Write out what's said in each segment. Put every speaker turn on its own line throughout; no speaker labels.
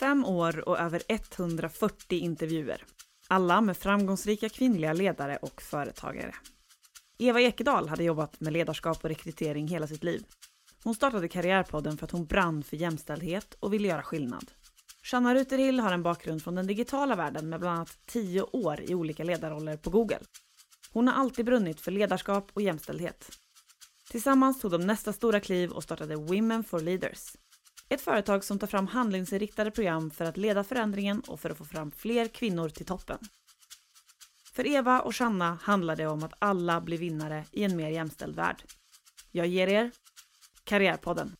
Fem år och över 140 intervjuer. Alla med framgångsrika kvinnliga ledare och företagare. Eva Ekedal hade jobbat med ledarskap och rekrytering hela sitt liv. Hon startade Karriärpodden för att hon brann för jämställdhet och ville göra skillnad. Shanna Ruterhill har en bakgrund från den digitala världen med bland annat tio år i olika ledarroller på Google. Hon har alltid brunnit för ledarskap och jämställdhet. Tillsammans tog de nästa stora kliv och startade Women for Leaders. Ett företag som tar fram handlingsinriktade program för att leda förändringen och för att få fram fler kvinnor till toppen. För Eva och Shanna handlar det om att alla blir vinnare i en mer jämställd värld. Jag ger er Karriärpodden.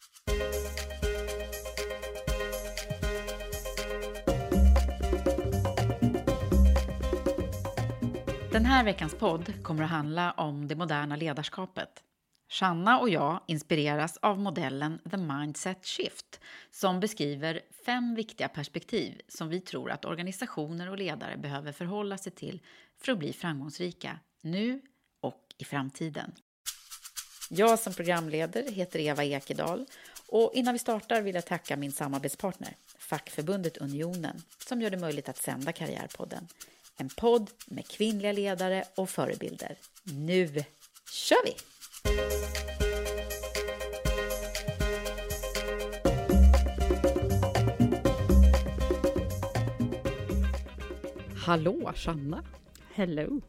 Den här veckans podd kommer att handla om det moderna ledarskapet. Shanna och jag inspireras av modellen The Mindset Shift som beskriver fem viktiga perspektiv som vi tror att organisationer och ledare behöver förhålla sig till för att bli framgångsrika nu och i framtiden. Jag som programleder heter Eva Ekedal och innan vi startar vill jag tacka min samarbetspartner, fackförbundet Unionen, som gör det möjligt att sända Karriärpodden. En podd med kvinnliga ledare och förebilder. Nu kör vi! Hallå Shanna!
Hello!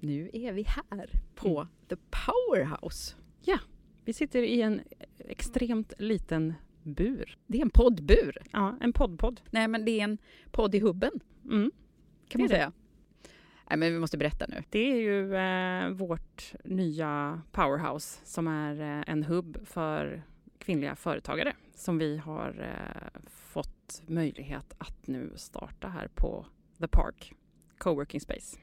Nu är vi här på mm. The Powerhouse.
Ja, vi sitter i en extremt liten bur.
Det är en poddbur.
Ja, en poddpodd.
Nej, men det är en podd i hubben.
Mm.
Kan man säga. Nej, men vi måste berätta nu.
Det är ju eh, vårt nya powerhouse som är eh, en hubb för kvinnliga företagare som vi har eh, fått möjlighet att nu starta här på The Park Coworking Space.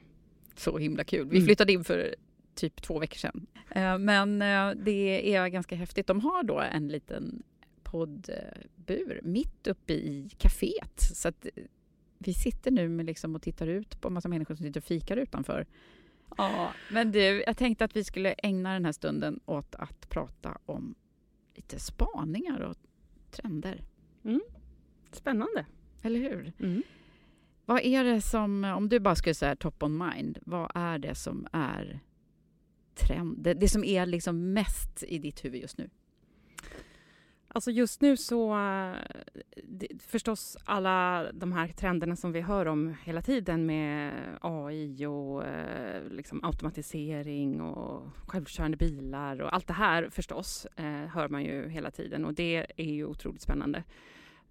Så himla kul. Vi mm. flyttade in för typ två veckor sedan. Eh, men eh, det är ganska häftigt. De har då en liten poddbur mitt uppe i kaféet. Så att vi sitter nu med liksom och tittar ut på en massa människor som sitter och fikar utanför. Ja, men du, jag tänkte att vi skulle ägna den här stunden åt att prata om lite spaningar och trender.
Mm. Spännande.
Eller hur?
Mm.
Vad är det som, om du bara skulle säga top on mind, vad är det som är trend, det, det som är liksom mest i ditt huvud just nu?
Alltså just nu så, eh, det, förstås alla de här trenderna som vi hör om hela tiden med AI och eh, liksom automatisering och självkörande bilar och allt det här förstås eh, hör man ju hela tiden och det är ju otroligt spännande.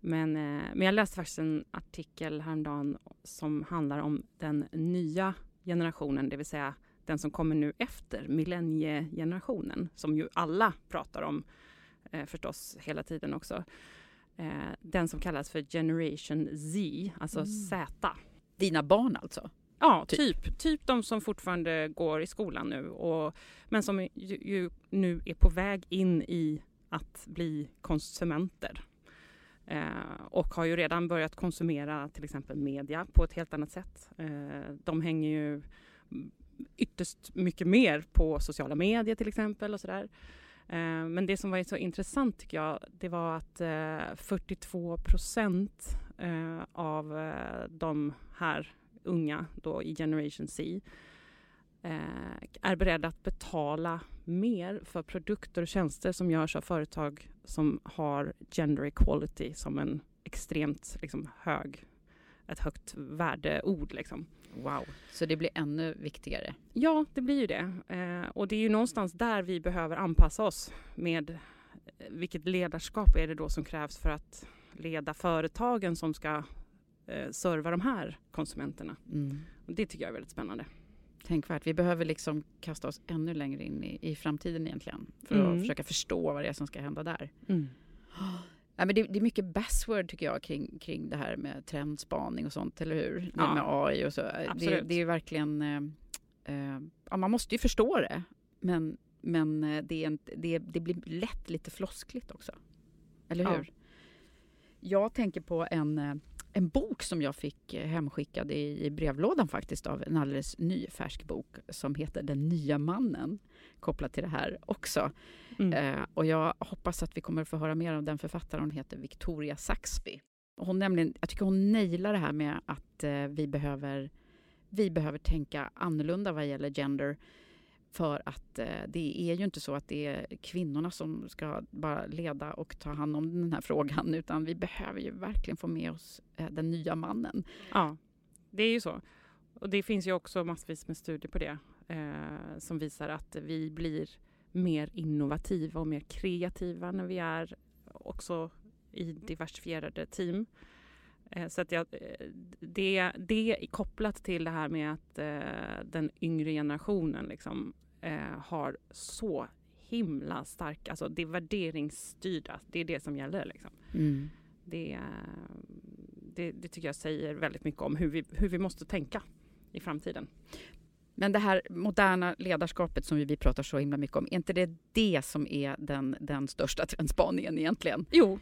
Men, eh, men jag läste faktiskt en artikel häromdagen som handlar om den nya generationen, det vill säga den som kommer nu efter millenniegenerationen, som ju alla pratar om eh, förstås hela tiden också. Eh, den som kallas för Generation Z, alltså mm. Z.
Dina barn alltså?
Ja, typ. typ. Typ de som fortfarande går i skolan nu, och, men som ju, ju nu är på väg in i att bli konsumenter. Eh, och har ju redan börjat konsumera till exempel media på ett helt annat sätt. Eh, de hänger ju ytterst mycket mer på sociala medier till exempel och sådär. Eh, men det som var så intressant tycker jag, det var att eh, 42 procent eh, av eh, de här unga då i Generation C är beredda att betala mer för produkter och tjänster som görs av företag som har gender equality som en extremt liksom, hög, ett högt värdeord. Liksom.
Wow, så det blir ännu viktigare?
Ja, det blir ju det. Eh, och det är ju någonstans där vi behöver anpassa oss med eh, vilket ledarskap är det då som krävs för att leda företagen som ska eh, serva de här konsumenterna. Mm. Och det tycker jag är väldigt spännande
tänkvärt. Vi behöver liksom kasta oss ännu längre in i, i framtiden egentligen för mm. att försöka förstå vad det är som ska hända där. Mm. Ja, men det, det, är mycket buzzword tycker jag kring, kring det här med trendspaning och sånt, eller hur? Ja. Med AI och så. Det, det, är verkligen... Eh, eh, ja, man måste ju förstå det, men, men eh, det, är inte, det, det blir lätt lite floskligt också. Eller hur? Ja. Jag tänker på en eh, en bok som jag fick eh, hemskickad i, i brevlådan faktiskt av en alldeles ny färsk bok som heter Den nya mannen kopplat till det här också. Mm. Eh, och jag hoppas att vi kommer att få höra mer av den författaren. Hon heter Victoria Saxby. hon nämligen, jag tycker hon nailar det här med att eh, vi, behöver, vi behöver tänka annorlunda vad gäller gender för att eh, det är ju inte så att det är kvinnorna som ska bara leda och ta hand om den här frågan utan vi behöver ju verkligen få med oss eh, den nya mannen.
Ja, det är ju så. Och det finns ju också massvis med studier på det eh, som visar att vi blir mer innovativa och mer kreativa när vi är också i diversifierade team. Eh, så att jag, eh, det, det är kopplat till det här med att eh, den yngre generationen liksom, eh, har så himla stark, alltså det är värderingsstyrda, det är det som gäller. Liksom. Mm. Det, det, det, tycker jag säger väldigt mycket om hur vi, hur vi måste tänka i framtiden.
Men det här moderna ledarskapet som vi pratar så himla mycket om, är inte det det som är den, den största trendspaningen egentligen?
Jo,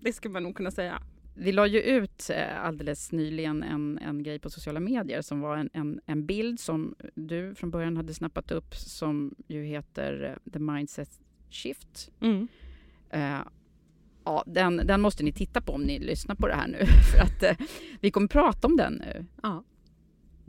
det ska man nog kunna säga.
Vi la ju ut eh, alldeles nyligen en, en grej på sociala medier som var en, en, en bild som du från början hade snappat upp som ju heter eh, The Mindset Shift. Mm. Uh, ja, den, den måste ni titta på om ni lyssnar på det här nu för att uh, vi kommer prata om den nu.
Ja.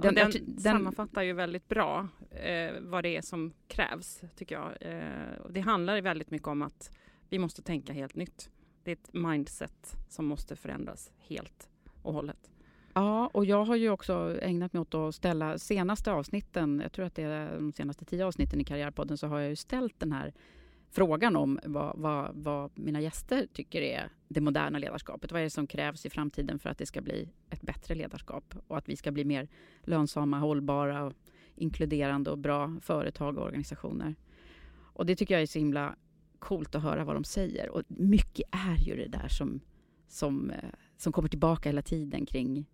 Den, den, den, sammanfattar ju väldigt bra eh, vad det är som krävs, tycker jag. Eh, det handlar väldigt mycket om att vi måste tänka helt nytt. Det är ett mindset som måste förändras helt och hållet.
Ja, och jag har ju också ägnat mig åt att ställa senaste avsnitten, jag tror att det är de senaste tio avsnitten i Karriärpodden, så har jag ju ställt den här frågan om vad, vad, vad, mina gäster tycker är det moderna ledarskapet. Vad är det som krävs i framtiden för att det ska bli ett bättre ledarskap och att vi ska bli mer lönsamma, hållbara, och inkluderande och bra företag och organisationer. Och det tycker jag är så himla coolt att höra vad de säger. Och mycket är ju det där som, som, eh, som kommer tillbaka hela tiden kring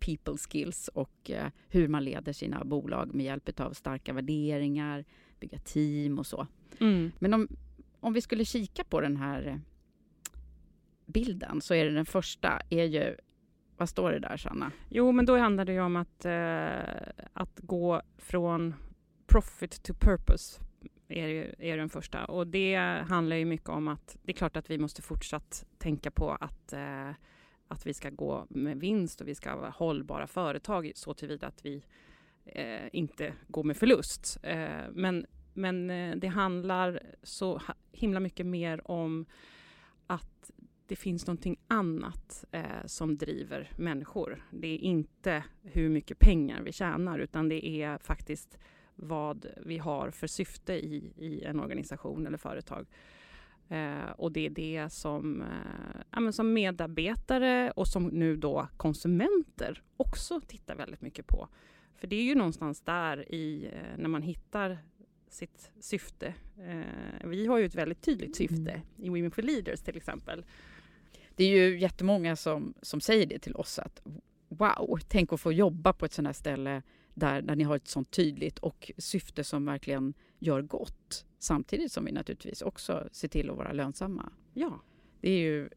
people skills och uh, hur man leder sina bolag med hjälp av starka värderingar, bygga team och så. Mm. Men om, om vi skulle kika på den här eh, bilden så är det den första är ju vad står det där, Sanna?
Jo, men då handlar det ju om att, eh, att gå från profit to purpose är, är den första. Och det handlar ju mycket om att det är klart att vi måste fortsatt tänka på att, eh, att vi ska gå med vinst och vi ska vara hållbara företag så tillvida att vi eh, inte går med förlust. Eh, men men eh, det handlar så himla mycket mer om att det finns någonting annat eh, som driver människor. Det är inte hur mycket pengar vi tjänar utan det är faktiskt vad vi har för syfte i, i en organisation eller företag. Eh, och det är det som, eh, ja, som medarbetare och som nu då konsumenter också tittar väldigt mycket på. För det är ju någonstans där i, eh, när man hittar sitt syfte. Eh, vi har ju ett väldigt tydligt syfte mm. i Women for Leaders till exempel.
Det är ju jättemånga som, som säger det till oss att wow, tänk att få jobba på ett sånt här ställe där, där ni har ett sånt tydligt och syfte som verkligen gör gott. samtidigt som vi naturligtvis också ser till att vara lönsamma.
Ja.
Det är ju,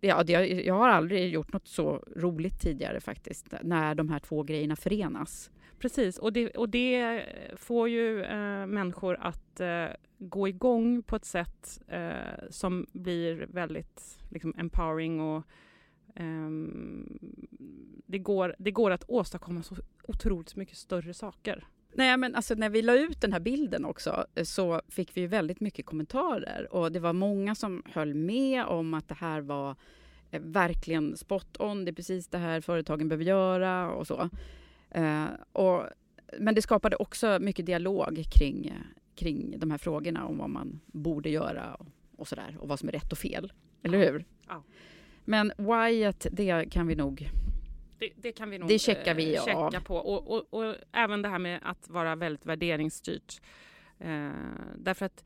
ja, det, jag har aldrig gjort något så roligt tidigare faktiskt, när de här två grejerna förenas.
Precis, och det, och det får ju eh, människor att eh, gå igång på ett sätt eh, som blir väldigt liksom, empowering och det, går, det går att åstadkomma så otroligt mycket större saker.
Nej, men alltså när vi la ut den här bilden också eh, så fick vi väldigt mycket kommentarer och det var många som höll med om att det här var eh, verkligen spot on. Det är precis det här företagen behöver göra och så. Eh, och, men det skapade också mycket dialog kring, kring de här frågorna om vad man borde göra och, och så där och vad som är rätt och fel. Eller hur?
Ja.
Men whyet, det kan vi nog
det, det, kan vi nog
det checkar vi
eh, checka
av.
på. Och, och, och, även det här med att vara väldigt värderingsstyrt. Eh, därför att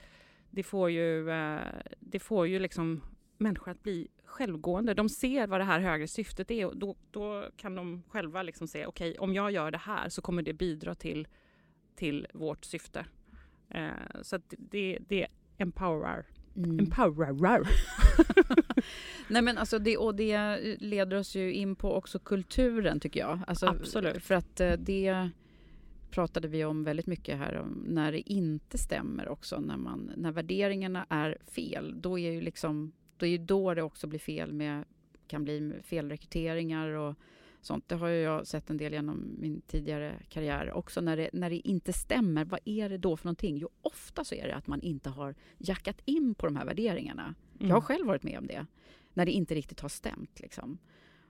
det får ju, eh, det får ju liksom människor att bli självgående. De ser vad det här högre syftet är och då, då kan de själva liksom se okej, okay, om jag gör det här så kommer det bidra till, till vårt syfte. Eh, så att det, det empowerar. Mm. Empowerar.
Nej men alltså det, och det leder oss ju in på också kulturen tycker jag. Alltså,
Absolut.
För att eh, det pratade vi om väldigt mycket här om när det inte stämmer också. När, man, när värderingarna är fel, då är ju liksom då är då det också blir fel med, kan bli felrekryteringar och sånt. Det har jag sett en del genom min tidigare karriär också. När det, när det inte stämmer, vad är det då för någonting? Jo, ofta så är det att man inte har jackat in på de här värderingarna. Mm. Jag har mm. själv varit med om det. När det inte riktigt har stämt. Liksom.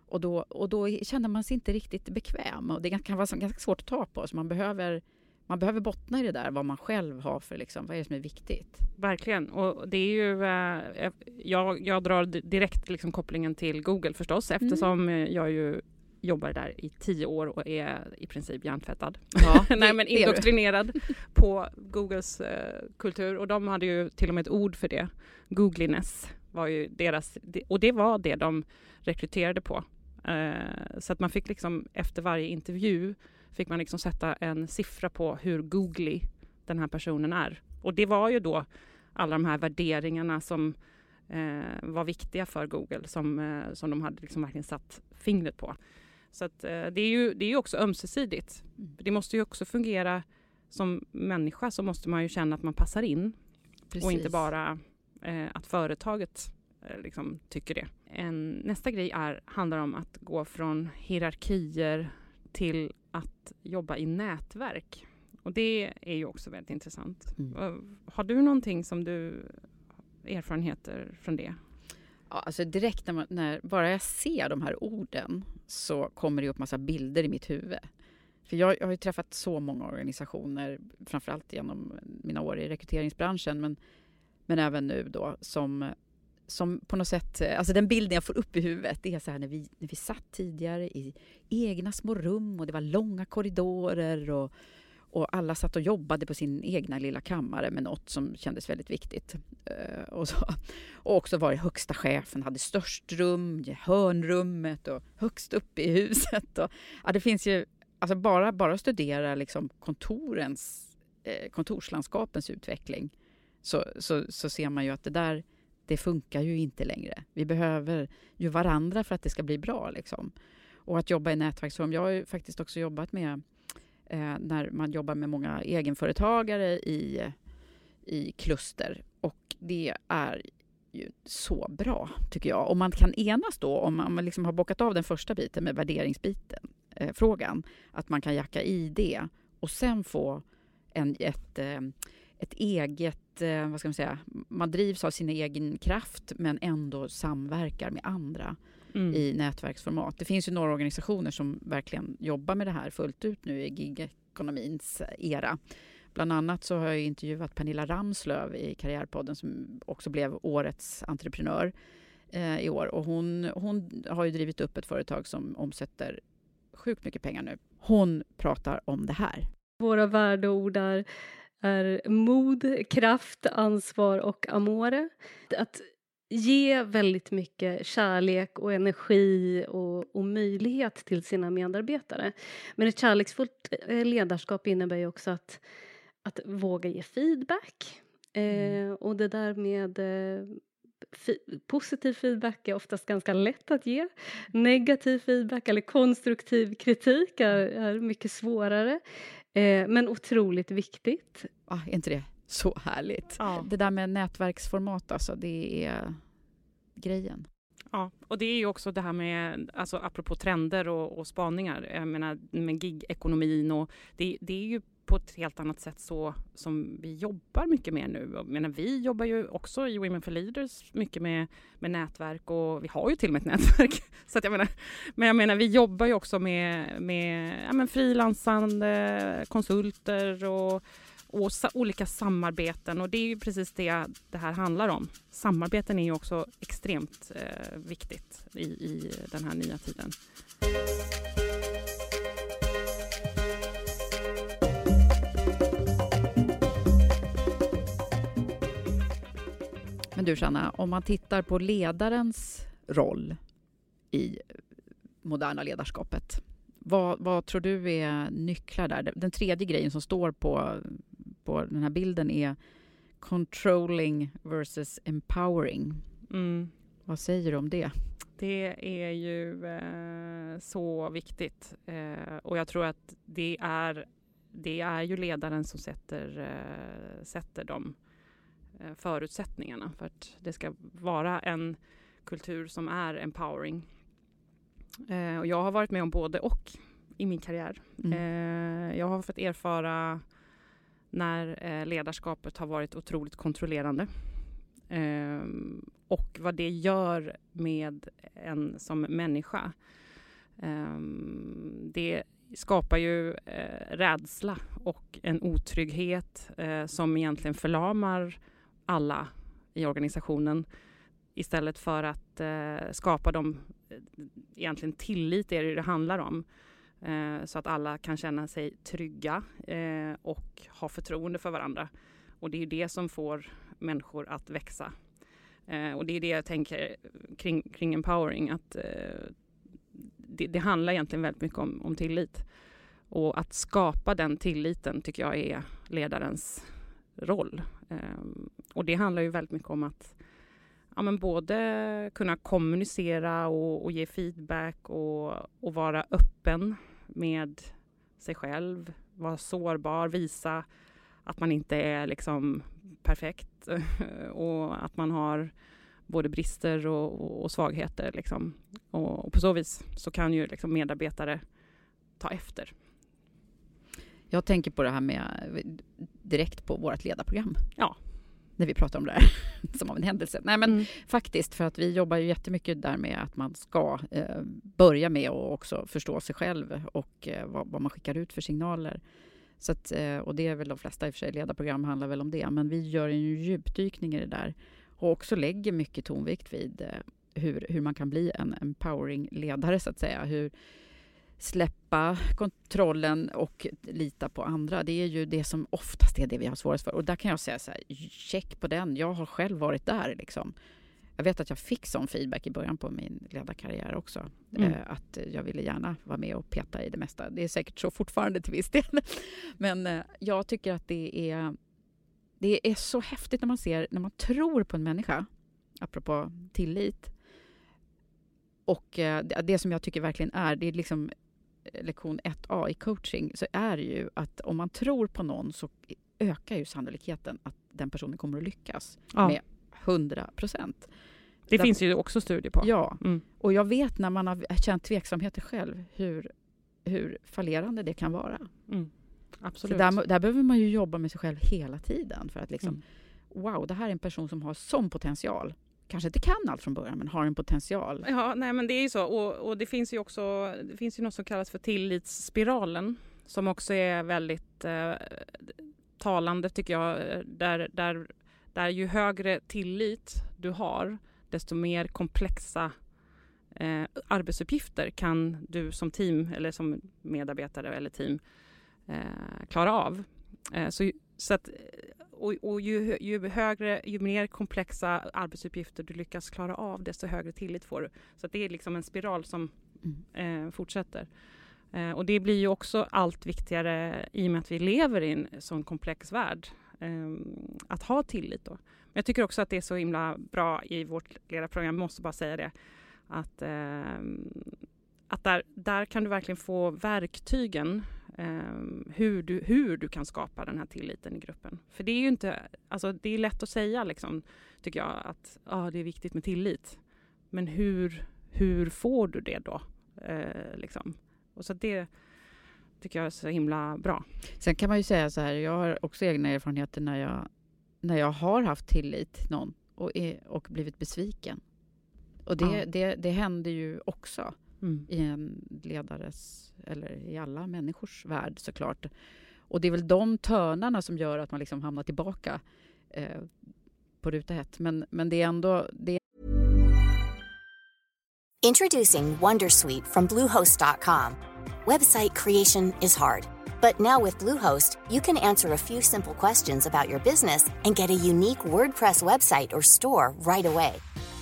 Och, då, och då känner man sig inte riktigt bekväm. Och det kan vara ganska svårt att ta på. Så man behöver man behöver bottna i det där, vad man själv har för, liksom, vad är det som är viktigt?
Verkligen, och det är ju, eh, jag, jag drar direkt liksom kopplingen till Google förstås, mm. eftersom mm. jag ju jobbar där i tio år och är i princip hjärntvättad. Ja, Nej men indoktrinerad på Googles eh, kultur och de hade ju till och med ett ord för det. Googliness var ju deras, och det var det de rekryterade på. Eh, så att man fick liksom efter varje intervju fick man liksom sätta en siffra på hur googly den här personen är. Och det var ju då alla de här värderingarna som eh, var viktiga för Google som, eh, som de hade liksom verkligen satt fingret på. Så att, det är ju det är ju också ömsesidigt. Mm. Det måste ju också fungera som människa så måste man ju känna att man passar in Precis. och inte bara eh, att företaget eh, liksom tycker det. En, nästa grej är, handlar om att gå från hierarkier till att jobba i nätverk. Och det är ju också väldigt intressant. Mm. Har du någonting som du erfarenheter från det?
Ja, alltså direkt när, man, när bara jag ser de här orden så kommer det upp massa bilder i mitt huvud. För jag, jag har ju träffat så många organisationer, framförallt genom mina år i rekryteringsbranschen, men, men även nu då, som som på något sätt, eh, alltså den bilden jag får upp i huvudet det är så här när vi, när vi satt tidigare i egna små rum och det var långa korridorer och, och alla satt och jobbade på sin egna lilla kammare med något som kändes väldigt viktigt. Eh, och, så. och också var det högsta chefen, hade störst rum, hörnrummet och högst upp i huset. Och, ja, det finns ju, alltså bara, bara studera liksom kontorens, eh, kontorslandskapens utveckling så, så, så ser man ju att det där det funkar ju inte längre. Vi behöver ju varandra för att det ska bli bra. Liksom. Och att jobba i nätverksform. Jag har ju faktiskt också jobbat med eh, när man jobbar med många egenföretagare i, i kluster. Och det är ju så bra, tycker jag. Om man kan enas då, om man liksom har bockat av den första biten med värderingsbiten, eh, frågan, att man kan jacka i det och sen få en, ett, eh, ett eget, eh, vad ska man säga, man drivs av sin egen kraft men ändå samverkar med andra mm. i nätverksformat. Det finns ju några organisationer som verkligen jobbar med det här fullt ut nu i gigekonomins era. Bland annat så har jag intervjuat Pernilla Ramslöv i Karriärpodden som också blev årets entreprenör eh, i år. Och hon, hon har ju drivit upp ett företag som omsätter sjukt mycket pengar nu. Hon pratar om det här.
Våra värdeord är är mod, kraft, ansvar och amore. Att ge väldigt mycket kärlek och energi och, och, möjlighet till sina medarbetare. Men ett kärleksfullt eh, ledarskap innebär ju också att, att våga ge feedback. Eh, och det där med eh, positiv feedback är oftast ganska lätt att ge. Negativ feedback eller konstruktiv kritik är, är mycket svårare. Eh, men otroligt viktigt.
Ah, är inte det så härligt? Ja. Det där med nätverksformat, alltså, det är grejen.
Ja, och det är ju också det här med, alltså apropå trender och, och spaningar, jag menar med gig-ekonomin och det, det är ju på ett helt annat sätt så som vi jobbar mycket mer nu. Jag menar, vi jobbar ju också i Women for Leaders mycket med, med nätverk och vi har ju till och med ett nätverk. så att jag menar, men jag menar, vi jobbar ju också med, med ja, frilansande konsulter och och sa olika samarbeten och det är ju precis det det här handlar om. Samarbeten är ju också extremt eh, viktigt i, i den här nya tiden.
Men du Sanna, om man tittar på ledarens roll i moderna ledarskapet. Vad, vad, tror du är nycklar där? Den tredje grejen som står på på den här bilden är controlling versus empowering. Mm. Vad säger du om det?
Det är ju eh, så viktigt eh, och jag tror att det är, det är ju ledaren som sätter, eh, sätter de eh, förutsättningarna för att det ska vara en kultur som är empowering. Eh, och jag har varit med om både och i min karriär. Mm. Eh, jag har fått erfara när eh, ledarskapet har varit otroligt kontrollerande. Eh, och vad det gör med en som människa. Eh, det skapar ju eh, rädsla och en otrygghet eh, som egentligen förlamar alla i organisationen istället för att eh, skapa dem eh, egentligen tillit är det det handlar om eh, så att alla kan känna sig trygga eh, och ha förtroende för varandra. Och det är det som får människor att växa. Eh, och det är det jag tänker kring, kring empowering, att eh, det, det, handlar egentligen väldigt mycket om, om tillit. Och att skapa den tilliten tycker jag är ledarens roll. Eh, och det handlar ju väldigt mycket om att ja, men både kunna kommunicera och, och ge feedback och, och, vara öppen med sig själv, vara sårbar, visa att man inte är liksom perfekt och att man har både brister och, och svagheter. Liksom. Och, och, på så vis så kan ju liksom medarbetare ta efter.
Jag tänker på det här med direkt på vårt ledarprogram.
Ja
när vi pratar om det här som av en händelse. Nej men mm. faktiskt för att vi jobbar ju jättemycket där med att man ska eh, börja med att också förstå sig själv och eh, vad, vad, man skickar ut för signaler. Så att, eh, och det är väl de flesta i och för sig ledarprogram handlar väl om det. Men vi gör en djupdykning i det där och också lägger mycket tonvikt vid eh, hur, hur man kan bli en empowering ledare så att säga. Hur, släppa kontrollen och lita på andra. Det är ju det som oftast är det vi har svårast för. Och där kan jag säga så här, check på den. Jag har själv varit där liksom. Jag vet att jag fick sån feedback i början på min ledarkarriär också. Mm. Eh, att jag ville gärna vara med och peta i det mesta. Det är säkert så fortfarande till viss del. Men eh, jag tycker att det är, det är så häftigt när man ser, när man tror på en människa, apropå tillit. Och eh, det som jag tycker verkligen är, det är liksom lektion 1A i coaching så är det ju att om man tror på någon så ökar ju sannolikheten att den personen kommer att lyckas ja. med 100 procent.
Det Där, finns ju också studier på.
Ja, mm. och jag vet när man har känt tveksamheter själv hur, hur fallerande det kan vara. Mm.
Absolut.
där, där, behöver man ju jobba med sig själv hela tiden för att liksom, mm. wow, det här är en person som har sån potential kanske inte kan allt från början men har en potential.
Ja, nej men det är ju så och, och det finns ju också, det finns ju något som kallas för tillitsspiralen som också är väldigt eh, talande tycker jag. Där, där, där ju högre tillit du har desto mer komplexa eh, arbetsuppgifter kan du som team eller som medarbetare eller team eh, klara av. Eh, så, så att och, och ju, ju, högre, ju mer komplexa arbetsuppgifter du lyckas klara av, desto högre tillit får du. Så det är liksom en spiral som mm. eh, fortsätter. Eh, och det blir ju också allt viktigare i och med att vi lever i en sån komplex värld. ehm, att ha tillit då. Men jag tycker också att det är så himla bra i vårt ledarprogram, jag måste bara säga det, att, ehm, att där, där kan du verkligen få verktygen ehm, hur, du, hur du kan skapa den här tilliten i gruppen. För det är ju inte, alltså det är lätt att säga liksom, tycker jag, att ah, det är viktigt med tillit. Men hur, hur får du det då? Eh, liksom. Och så det tycker jag är så himla bra.
Sen kan man ju säga så här, jag har också egna erfarenheter när jag, när jag har haft tillit till någon och, är, och blivit besviken. Och det,
Ja.
det, det händer ju också
Mm.
i en ledares, eller i alla människors värld såklart. Och det är väl de törnarna som gör att man liksom hamnar tillbaka eh, på ruta ett. Men, men det är ändå, det
Introducing Wondersuite from Bluehost.com. Website creation is hard, but now with Bluehost, you can answer a few simple questions about your business and get a unique WordPress website or store right away.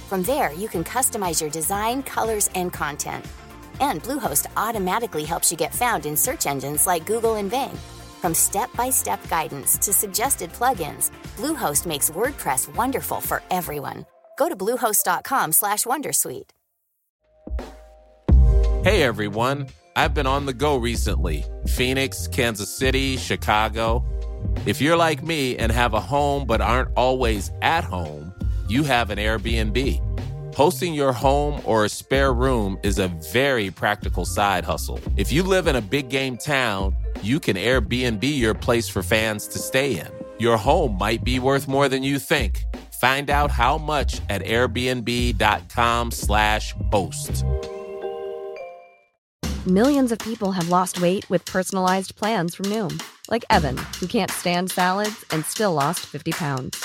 From there, you can customize your design, colors, and content. And Bluehost automatically helps you get found in search engines like Google and Bing. From step-by-step guidance to suggested plugins, Bluehost makes WordPress wonderful for everyone. Go to bluehost.com/wondersuite.
Hey everyone, I've been on the go recently Phoenix, Kansas City, Chicago. If you're like me and have a home but aren't always at home, you have an Airbnb. Hosting your home or a spare room is a very practical side hustle. If you live in a big game town, you can Airbnb your place for fans to stay in. Your home might be worth more than you think. Find out how much at airbnb.com/slash.
Millions of people have lost weight with personalized plans from Noom, like Evan, who can't stand salads and still lost 50 pounds.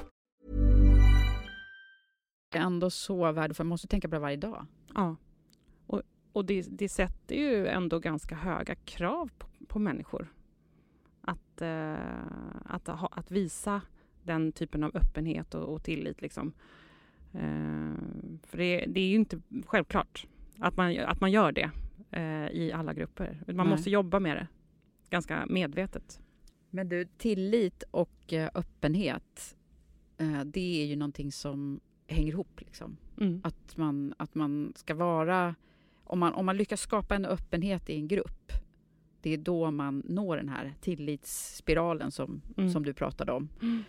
ändå så värdefullt. Man måste tänka på det varje dag.
Ja. Och, och det, det sätter ju ändå ganska höga krav på, på människor. Att, eh, att, ha, att visa den typen av öppenhet och, och tillit. Liksom. Eh, för det, det är ju inte självklart att man, att man gör det eh, i alla grupper. Man
Nej.
måste jobba med det ganska medvetet.
Men du, tillit och eh, öppenhet, eh, det är ju någonting som hänger ihop. Liksom.
Mm.
Att, man, att man ska vara... Om man, om man lyckas skapa en öppenhet i en grupp, det är då man når den här tillitsspiralen som,
Mm.
som du pratade om.
Mm.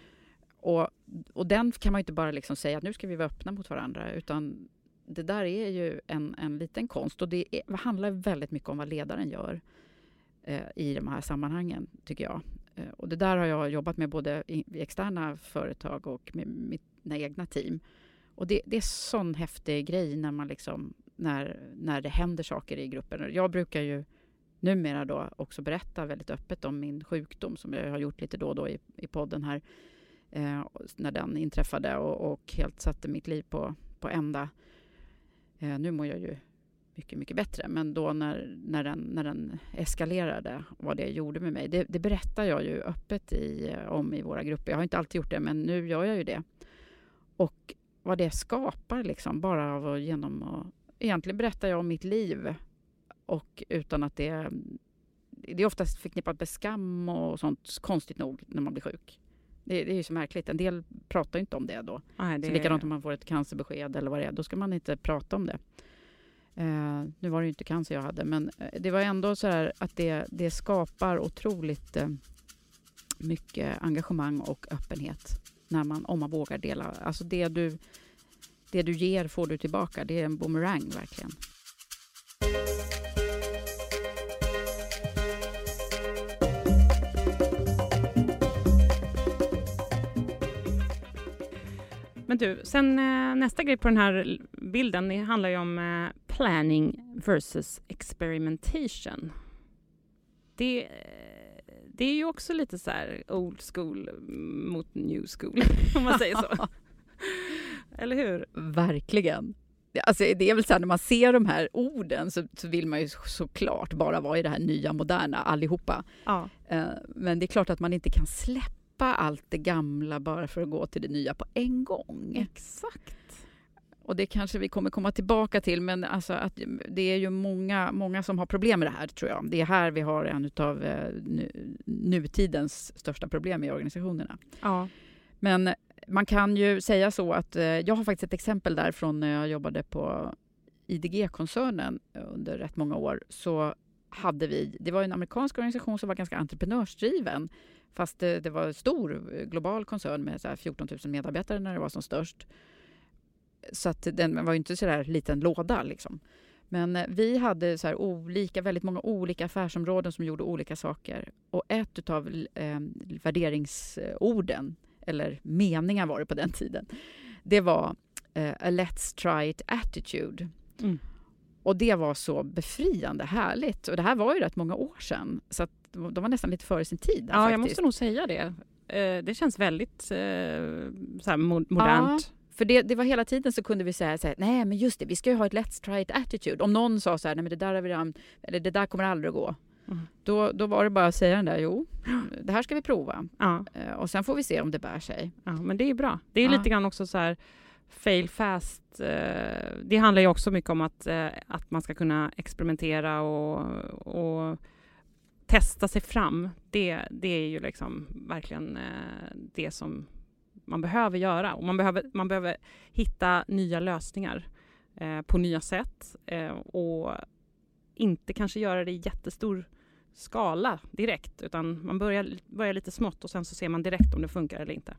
Och, och den kan man inte bara liksom säga att nu ska vi vara öppna mot varandra, utan det där är ju en, en liten konst och det är, handlar väldigt mycket om vad ledaren gör eh, i de här sammanhangen, tycker jag. Eh, och det där har jag jobbat med både i, i externa företag och med mina egna team. Och det, det är sån häftig grej när man liksom, när, när det händer saker i gruppen. Jag brukar ju numera då också berätta väldigt öppet om min sjukdom som jag har gjort lite då och då i, i podden här. Eh, när den inträffade och, och helt satte mitt liv på, på ända. Eh, nu mår jag ju mycket, mycket bättre. Men då när, när, den, när den eskalerade, vad det gjorde med mig, det, det berättar jag ju öppet i, om i våra grupper. Jag har inte alltid gjort det, men nu gör jag ju det. Och vad det skapar liksom, bara av att genom att egentligen berättar jag om mitt liv och utan att det... Det är oftast förknippat med skam och sånt, konstigt nog, när man blir sjuk. Det, det är ju så märkligt. En del pratar inte om det då.
Nej, det
Så likadant om man får ett cancerbesked eller vad det är, då ska man inte prata om det. Eh, nu var det ju inte cancer jag hade, men eh, det var ändå så här att det, det skapar otroligt eh, mycket engagemang och öppenhet när man, om man vågar dela. Alltså det du, det du ger får du tillbaka. Det är en boomerang verkligen.
Men du, sen eh, nästa grej på den här bilden det handlar ju om eh, planning versus experimentation. Det, eh, det är ju också lite så här old school mot new school, om man säger så. Eller hur?
Verkligen. Alltså, det är väl så här, när man ser de här orden så, så vill man ju såklart bara vara i det här nya, moderna allihopa.
Ja.
Eh, Men det är klart att man inte kan släppa allt det gamla bara för att gå till det nya på en gång.
Exakt.
Och det kanske vi kommer komma tillbaka till, men alltså att det är ju många, många som har problem med det här, tror jag. Det är här vi har en av nu, nutidens största problem i organisationerna.
Ja.
Men man kan ju säga så att eh, jag har faktiskt ett exempel där från när jag jobbade på IDG-koncernen under rätt många år. Så hade vi, det var en amerikansk organisation som var ganska entreprenörsdriven. Fast det, det var en stor eh, global koncern med så här 14 000 medarbetare när det var som störst. Så att den var ju inte så där liten låda liksom. Men eh, vi hade så olika, väldigt många olika affärsområden som gjorde olika saker. Och ett av eh, värderingsorden, eller meningar var det på den tiden, det var eh, a let's try it attitude.
Mm.
Och det var så befriande härligt. Och det här var ju rätt många år sedan. Så de var nästan lite före sin tid. där
Ja, jag
faktiskt.
måste nog säga det. Eh, Det känns väldigt eh, så modernt.
Ja, för det, det var hela tiden så kunde vi säga så här, nej men just det, vi ska ju ha ett let's try it attitude. Om någon sa så här, nej men det där, har vi redan, eller det där kommer aldrig att gå.
Mm.
Då, då var det bara att säga den där, jo, det här ska vi prova.
Ja.
Eh, Och sen får vi se om det bär sig.
Ja, men det är bra. Det är
Ja.
lite grann också så här fail fast. eh, Det handlar ju också mycket om att, eh, att man ska kunna experimentera och, och testa sig fram. Det, det är ju liksom verkligen det som man behöver göra. Och man behöver, man behöver hitta nya lösningar eh, på nya sätt eh, och inte kanske göra det i jättestor skala direkt, utan man börjar, börjar lite smått och sen så ser man direkt om det funkar eller inte.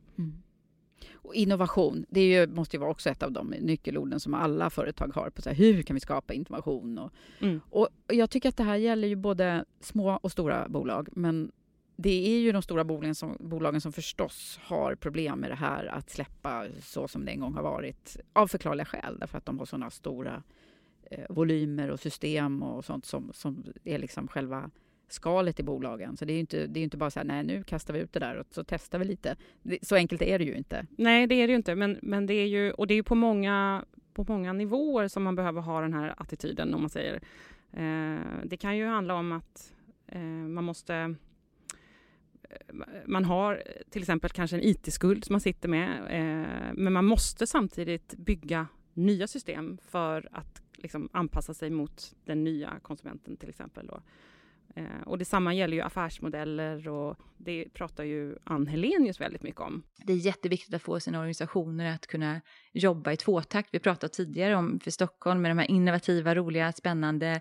Och innovation, det ju, måste ju vara också ett av de nyckelorden som alla företag har. på så här, Hur kan vi skapa innovation? Och,
Mm.
och jag tycker att det här gäller ju både små och stora bolag. Men det är ju de stora bolagen som, bolagen som förstås har problem med det här att släppa så som det en gång har varit. Av förklarliga skäl, därför att de har sådana stora eh, volymer och system och sånt som, som är liksom själva skalet i bolagen. Så det är ju inte, det är inte bara så här, nej nu kastar vi ut det där och så testar vi lite. Det, så enkelt är det ju inte.
Nej, det är det ju inte, men, men det är ju, och det är ju på många, på många nivåer som man behöver ha den här attityden, om man säger. Eh, det kan ju handla om att eh, man måste eh, Eh, man har till exempel kanske en IT-skuld som man sitter med, eh, men man måste samtidigt bygga nya system för att liksom, anpassa sig mot den nya konsumenten till exempel. Då. Eh, och detsamma gäller ju affärsmodeller och det pratar ju Ann Helenius väldigt mycket om.
Det är jätteviktigt att få sina organisationer att kunna jobba i tvåtakt. Vi pratade tidigare om för Stockholm med de här innovativa, roliga, spännande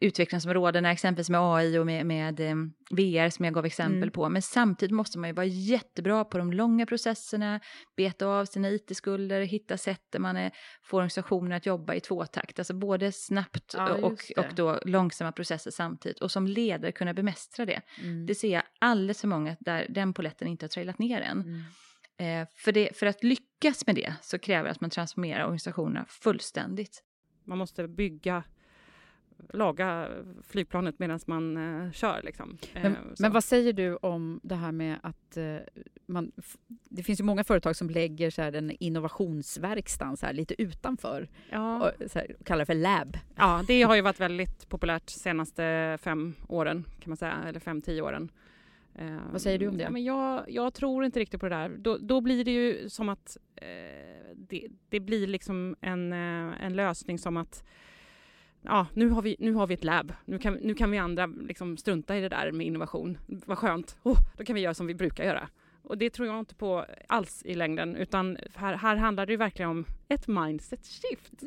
utvecklingsområdena, exempelvis med AI och med, med eh, VR som jag gav exempel
Mm.
på. Men samtidigt måste man ju vara jättebra på de långa processerna, beta av sina IT-skulder, hitta sätt där man är, får organisationen att jobba i tvåtakt. Alltså både snabbt
Ja,
och, och då långsamma processer samtidigt. Och som ledare kunna bemästra det.
Mm.
Det ser jag alldeles för många där den poletten inte har trillat ner än.
Mm.
Eh, för, det, för att lyckas med det så kräver det att man transformerar organisationerna fullständigt.
Man måste bygga, laga flygplanet medan man eh, kör. Liksom. Eh,
Men,
så.
men vad säger du om det här med att eh, man... Det finns ju många företag som lägger så här, den innovationsverkstan så här, lite utanför
Ja.
och så här, kallar det för lab.
Ja, det har ju varit väldigt populärt senaste fem åren, kan man säga, eller fem, tio åren. Eh,
Vad säger du om det?
Ja, men jag, jag tror inte riktigt på det där. Då, då blir det ju som att eh, det, det blir liksom en, eh, en lösning som att ja, nu har vi, nu har vi ett lab. Nu kan, nu kan vi andra liksom strunta i det där med innovation. Vad skönt. Oh, då kan vi göra som vi brukar göra. Och det tror jag inte på alls i längden, utan här, här handlar det verkligen om ett mindset shift.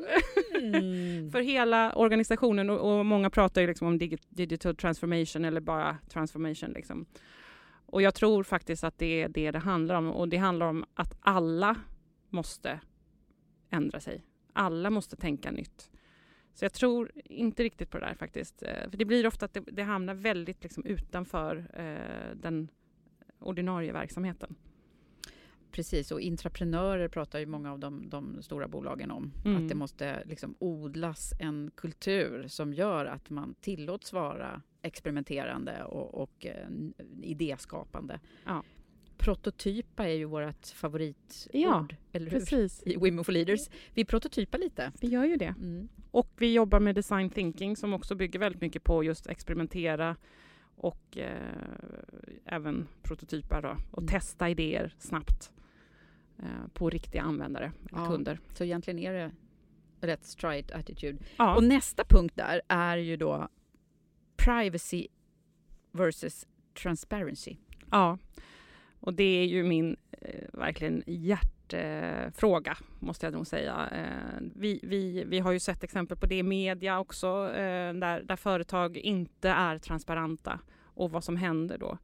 Mm. För hela organisationen och, och, många pratar ju liksom om digital transformation eller bara transformation. Liksom. Och jag tror faktiskt att det är det det handlar om och det handlar om att alla måste ändra sig. Alla måste tänka nytt. Så jag tror inte riktigt på det där faktiskt. Eh, för det blir ofta att det, det hamnar väldigt liksom utanför eh, den ordinarie verksamheten.
Precis, och intraprenörer pratar ju många av de, de stora bolagen om.
Mm.
Att det måste liksom odlas en kultur som gör att man tillåts vara experimenterande och, och eh, idéskapande.
Ja.
Prototypa är ju vårt favoritord,
ja,
eller
hur? Precis.
I Women for Leaders. Vi prototypar lite.
Vi gör ju det.
Mm.
Och vi jobbar med design thinking som också bygger väldigt mycket på just experimentera och eh, även prototypa då, och
Mm.
testa idéer snabbt eh, på riktiga användare
Ja,
kunder.
Så egentligen är det try it attitude.
Ja.
Och nästa punkt där är ju då privacy versus transparency.
Ja, och det är ju min eh, verkligen hjärtefråga, eh, måste jag nog säga. Eh, vi, vi, vi har ju sett exempel på det i media också, eh, där, där företag inte är transparenta och vad som händer då.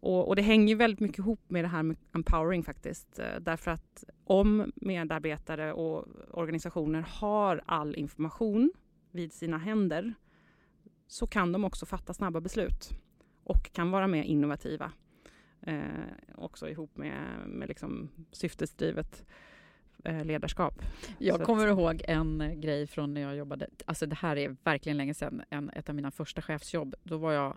Och, och det hänger ju väldigt mycket ihop med det här med empowering faktiskt. Eh, därför att om medarbetare och organisationer har all information vid sina händer så kan de också fatta snabba beslut och kan vara mer innovativa. Eh, också ihop med, med liksom syftesdrivet eh, ledarskap.
Jag
Så
kommer
att,
ihåg en eh, grej från när jag jobbade, alltså det här är verkligen länge sedan, en, ett av mina första chefsjobb. Då var jag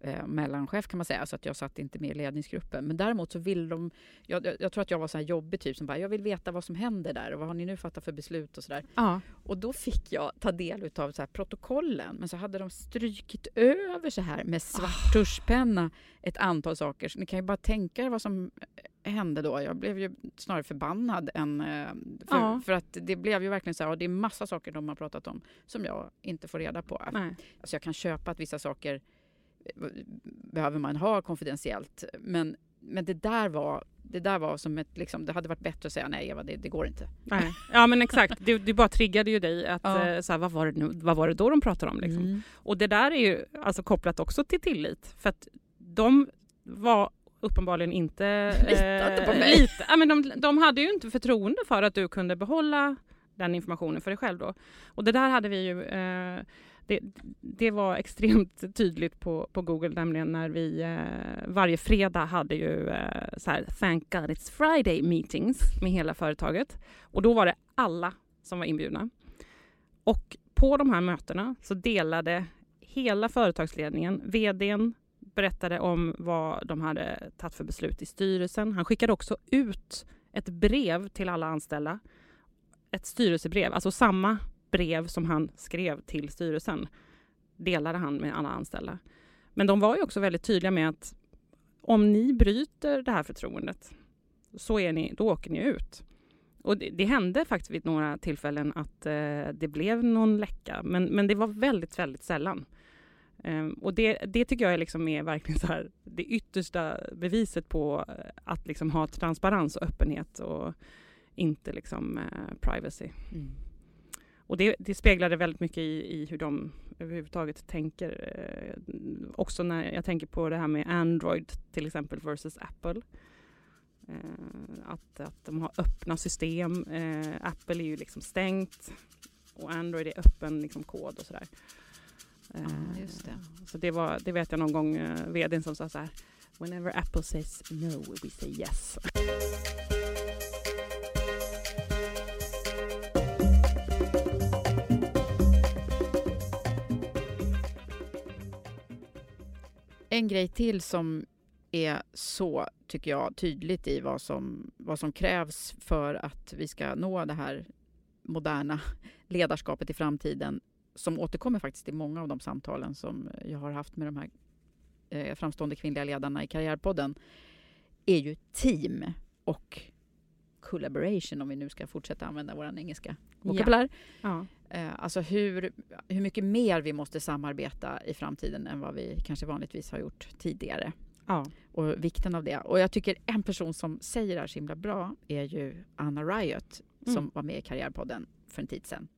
eh, mellanchef kan man säga, så att jag satt inte med i ledningsgruppen. Men däremot så vill de, jag, jag, jag tror att jag var så här jobbig typ som bara, jag vill veta vad som händer där och vad har ni nu fattat för beslut och sådär.
Ja.
Och då fick jag ta del av så här protokollen, men så hade de strukit över så här med svart tuschpenna ett antal saker. Så ni kan ju bara tänka er vad som hände då. Jag blev ju snarare förbannad än... eh, För,
Ja.
för att det blev ju verkligen så här, och det är massa saker de har pratat om som jag inte får reda på.
Nej.
Alltså jag kan köpa att vissa saker eh, behöver man ha konfidentiellt, men, men det där var det där var som ett, liksom, det hade varit bättre att säga nej Eva, det, det går inte.
Nej. Ja men exakt, det, det bara triggade ju dig att
Ja.
eh, så här, vad, var det nu, vad var det då de pratade om? Liksom?
Mm.
Och det där är ju alltså kopplat också till tillit. För att de var uppenbarligen inte...
Litade på mig.
Lite, ja, men de, de hade ju inte förtroende för att du kunde behålla den informationen för dig själv då. Och det där hade vi ju... Eh, det, det var extremt tydligt på, på Google, nämligen när vi eh, varje fredag hade ju eh, så här, Thank God It's Friday meetings med hela företaget. Och då var det alla som var inbjudna. Och på de här mötena så delade hela företagsledningen, vdn berättade om vad de hade tagit för beslut i styrelsen. Han skickade också ut ett brev till alla anställda. Ett styrelsebrev, alltså samma brev som han skrev till styrelsen delade han med alla anställda. Men de var ju också väldigt tydliga med att om ni bryter det här förtroendet så är ni, då åker ni ut. Och det, det hände faktiskt vid några tillfällen att eh, det blev någon läcka, men, men det var väldigt, väldigt sällan. Ehm, och det, det tycker jag är, liksom är verkligen så här, det yttersta beviset på eh, att liksom ha transparens och öppenhet och inte liksom eh, privacy.
Mm.
Och det, det speglade väldigt mycket i, i hur de överhuvudtaget tänker. Eh, också när jag tänker på det här med Android till exempel versus Apple. Eh, att, att de har öppna system. Eh, Apple är ju liksom stängt och Android är öppen liksom, kod och sådär. Eh,
Ja, just det.
Så det, var, det vet jag någon gång eh, vdn som sa så här. Whenever Apple says no, we say yes.
En grej till som är så, tycker jag, tydligt i vad som, vad som krävs för att vi ska nå det här moderna ledarskapet i framtiden som återkommer faktiskt i många av de samtalen som jag har haft med de här eh, framstående kvinnliga ledarna i Karriärpodden är ju team och collaboration om vi nu ska fortsätta använda vår engelska vokabulär.
Ja.
Ja alltså hur, hur mycket mer vi måste samarbeta i framtiden än vad vi kanske vanligtvis har gjort tidigare.
Ja.
Och vikten av det. Och jag tycker en person som säger det här så himla bra är ju Anna Riot som
Mm.
var med i Karriärpodden för en tid sedan.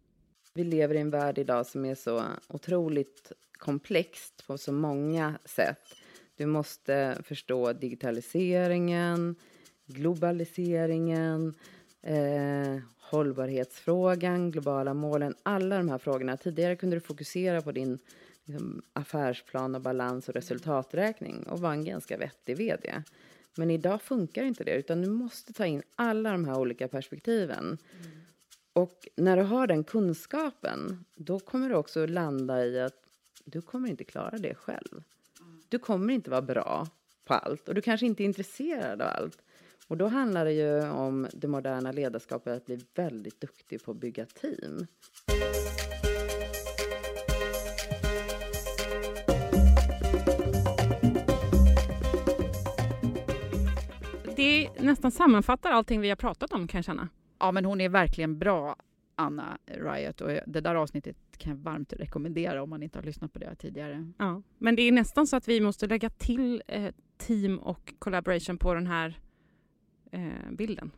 Vi lever i en värld idag som är så otroligt komplext på så många sätt. Du måste förstå digitaliseringen, globaliseringen, eh, hållbarhetsfrågan, globala målen, alla de här frågorna. Tidigare kunde du fokusera på din liksom, affärsplan och balans och resultaträkning och vara en ganska vettig vd. Men idag funkar inte det, utan du måste ta in alla de här olika perspektiven. Och när du har den kunskapen, då kommer du också landa i att du kommer inte klara det själv. Du kommer inte vara bra på allt och du kanske inte är intresserad av allt. Och då handlar det ju om det moderna ledarskapet att bli väldigt duktig på att bygga team.
Det nästan sammanfattar allting vi har pratat om kan jag känna.
Ja, men hon är verkligen bra, Anna Riot. Och det där avsnittet kan jag varmt rekommendera om man inte har lyssnat på det tidigare.
Ja. Men det är nästan så att vi måste lägga till eh, team och collaboration på den här eh, bilden.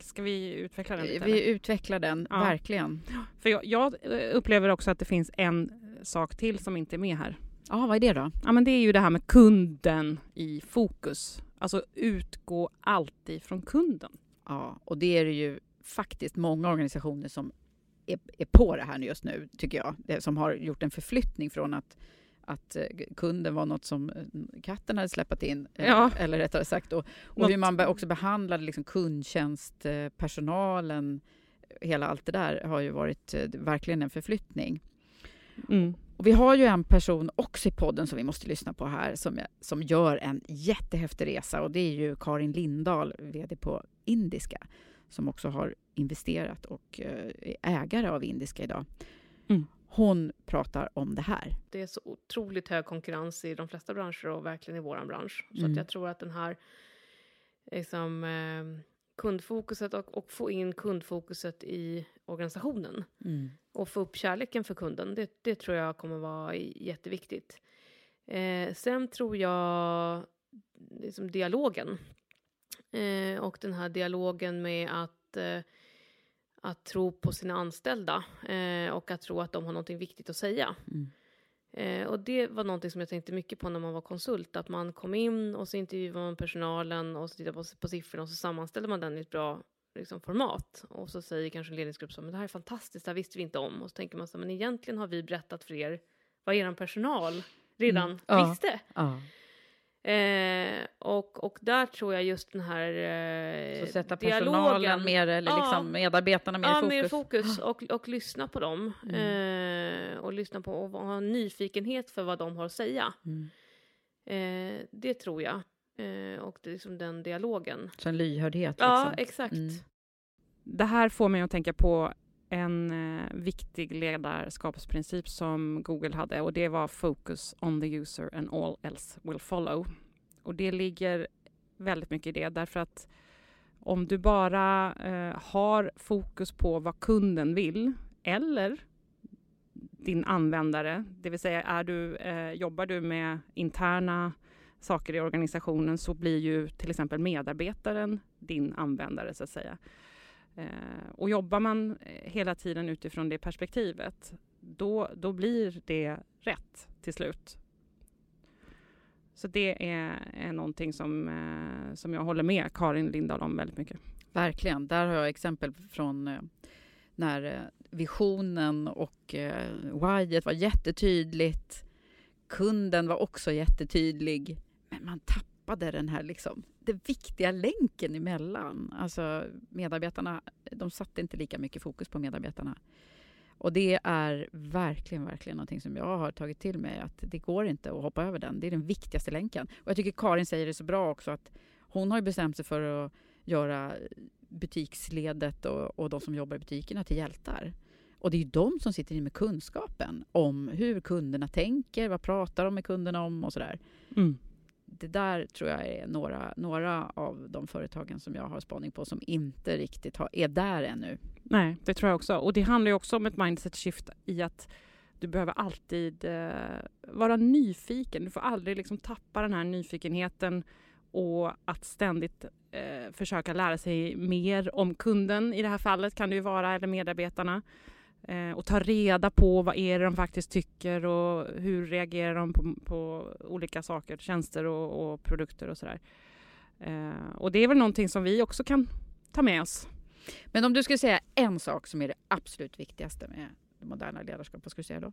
Ska vi utveckla den lite?
Vi
eller?
utvecklar den,
Ja.
verkligen.
För jag, jag eh, upplever också att det finns en sak till som inte är med här.
Ja, vad är det då?
Ja, men det är ju det här med kunden i fokus. Alltså utgå alltid från kunden.
Ja, och det är det ju faktiskt många organisationer som är, är på det här just nu, tycker jag. Det, som har gjort en förflyttning från att, att eh, kunden var något som eh, katten hade släppt in, eh,
Ja.
eller rättare sagt. Och, och
Något-
hur man också behandlade liksom kundtjänstpersonalen. Hela allt det där har ju varit verkligen en förflyttning.
Mm.
Och vi har ju en person också i podden som vi måste lyssna på här som, som gör en jättehäftig resa och det är ju Karin Lindahl, VD på Indiska som också har investerat och är ägare av Indiska idag.
Mm.
Hon pratar om det här.
Det är så otroligt hög konkurrens i de flesta branscher och verkligen i vår bransch. Så
Mm.
att jag tror att den här liksom, eh, kundfokuset och, och få in kundfokuset i organisationen
Mm.
och få upp kärleken för kunden, det, det tror jag kommer vara jätteviktigt. Eh, sen tror jag liksom dialogen eh, och den här dialogen med att eh, att tro på sina anställda eh, och att tro att de har något viktigt att säga.
Mm.
Eh, och det var någonting som jag tänkte mycket på när man var konsult. Att man kom in och så intervjuade man personalen och så tittade på, på siffrorna och så sammanställde man den i ett bra liksom, format. Och så säger kanske en ledningsgrupp så men det här är fantastiskt, det här visste vi inte om. Och så tänker man så men egentligen har vi berättat för er vad er personal redan
Mm. Ja.
visste.
Ja.
Eh, och, och där tror jag just den här eh,
Så sätta
dialogen-
personalen mer, eller
Ja.
liksom medarbetarna mer i
ja,
fokus.
mer fokus och, och lyssna på dem.
Mm.
Eh, och lyssna på och ha en nyfikenhet för vad de har att säga.
Mm.
Eh, det tror jag. Eh, och det är liksom den dialogen.
Så en lyhördhet.
Ja,
liksom.
exakt.
Mm.
Det här får mig att tänka på en eh, viktig ledarskapsprincip som Google hade och det var focus on the user and all else will follow. Och det ligger väldigt mycket i det därför att om du bara eh, har fokus på vad kunden vill eller din användare, det vill säga är du, eh, jobbar du med interna saker i organisationen så blir ju till exempel medarbetaren din användare så att säga. Eh, och jobbar man eh, hela tiden utifrån det perspektivet, då, då blir det rätt till slut. Så det är, är någonting som, eh, som jag håller med Karin Lindahl om väldigt mycket.
Verkligen. Där har jag exempel från eh, när eh, visionen och eh, whyet var jättetydligt. Kunden var också jättetydlig. Men man tappade den här liksom, den viktiga länken emellan. Alltså medarbetarna, de satte inte lika mycket fokus på medarbetarna. Och det är verkligen, verkligen någonting som jag har tagit till mig. Att det går inte att hoppa över den. Det är den viktigaste länken. Och jag tycker Karin säger det så bra också att hon har ju bestämt sig för att göra butiksledet och, och de som jobbar i butikerna till hjältar. Och det är ju de som sitter inne med kunskapen om hur kunderna tänker, vad pratar de med kunderna om och sådär.
Mm
det där tror jag är några, några av de företagen som jag har spaning på som inte riktigt har, är där ännu.
Nej, det tror jag också. Och det handlar ju också om ett mindset shift i att du behöver alltid eh, vara nyfiken. Du får aldrig liksom tappa den här nyfikenheten och att ständigt eh, försöka lära sig mer om kunden i det här fallet kan det ju vara, eller medarbetarna. Eh, och ta reda på vad är det de faktiskt tycker och hur reagerar de på, på olika saker, tjänster och, och produkter och sådär. Eh, och det är väl någonting som vi också kan ta med oss.
Men om du skulle säga en sak som är det absolut viktigaste med det moderna ledarskapet, vad skulle du säga då?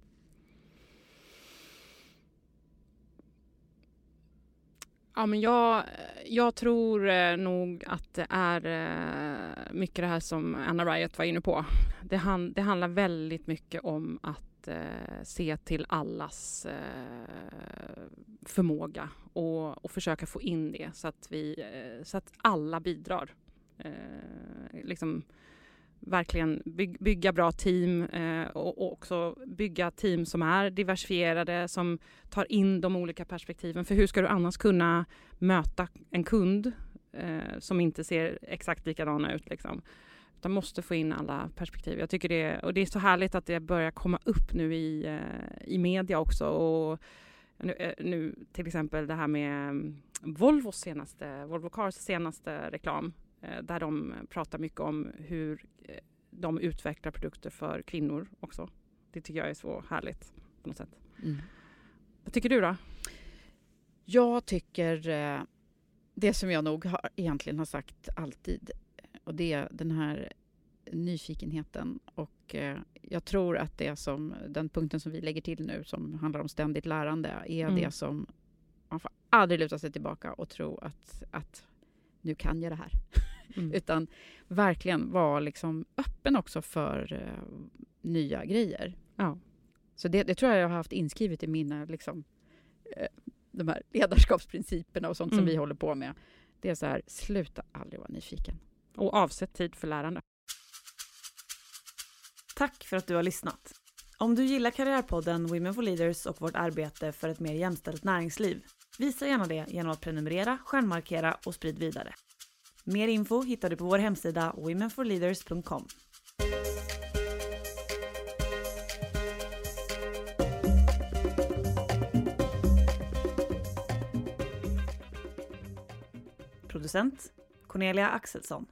Ja, men jag, jag tror eh, nog att det är eh, mycket det här som Anna Riot var inne på. Det, han, det handlar väldigt mycket om att eh, se till allas eh, förmåga och, och försöka få in det så att, vi, eh, så att alla bidrar. Eh, liksom, verkligen byg, bygga bra team eh, och, och, också bygga team som är diversifierade, som tar in de olika perspektiven. För hur ska du annars kunna möta en kund eh, som inte ser exakt likadana ut? Liksom? Man måste få in alla perspektiv. Jag tycker det, och det är så härligt att det börjar komma upp nu i, eh, i media också. Och nu, eh, nu till exempel det här med Volvos senaste, Volvo Cars senaste reklam där de pratar mycket om hur eh, de utvecklar produkter för kvinnor också. Det tycker jag är så härligt på något sätt. Mm. Vad tycker du då?
Jag tycker eh, det som jag nog har, egentligen har sagt alltid och det är den här nyfikenheten och jag tror att det som den punkten som vi lägger till nu som handlar om ständigt lärande är mm. det som man får aldrig luta sig tillbaka och tro att, att nu kan jag det här. Mm. Utan verkligen vara liksom öppen också för uh, nya grejer. Ja. Så det, det, tror jag jag har haft inskrivet i mina liksom, uh, de här ledarskapsprinciperna och sånt mm. som vi håller på med. Det är så här, sluta aldrig vara nyfiken.
Och avsätt tid för lärande.
Tack för att du har lyssnat. Om du gillar Karriärpodden Women for Leaders och vårt arbete för ett mer jämställt näringsliv, visa gärna det genom att prenumerera, stjärnmarkera och sprid vidare. Mer info hittar du på vår hemsida womenforleaders.com. Producent Cornelia Axelsson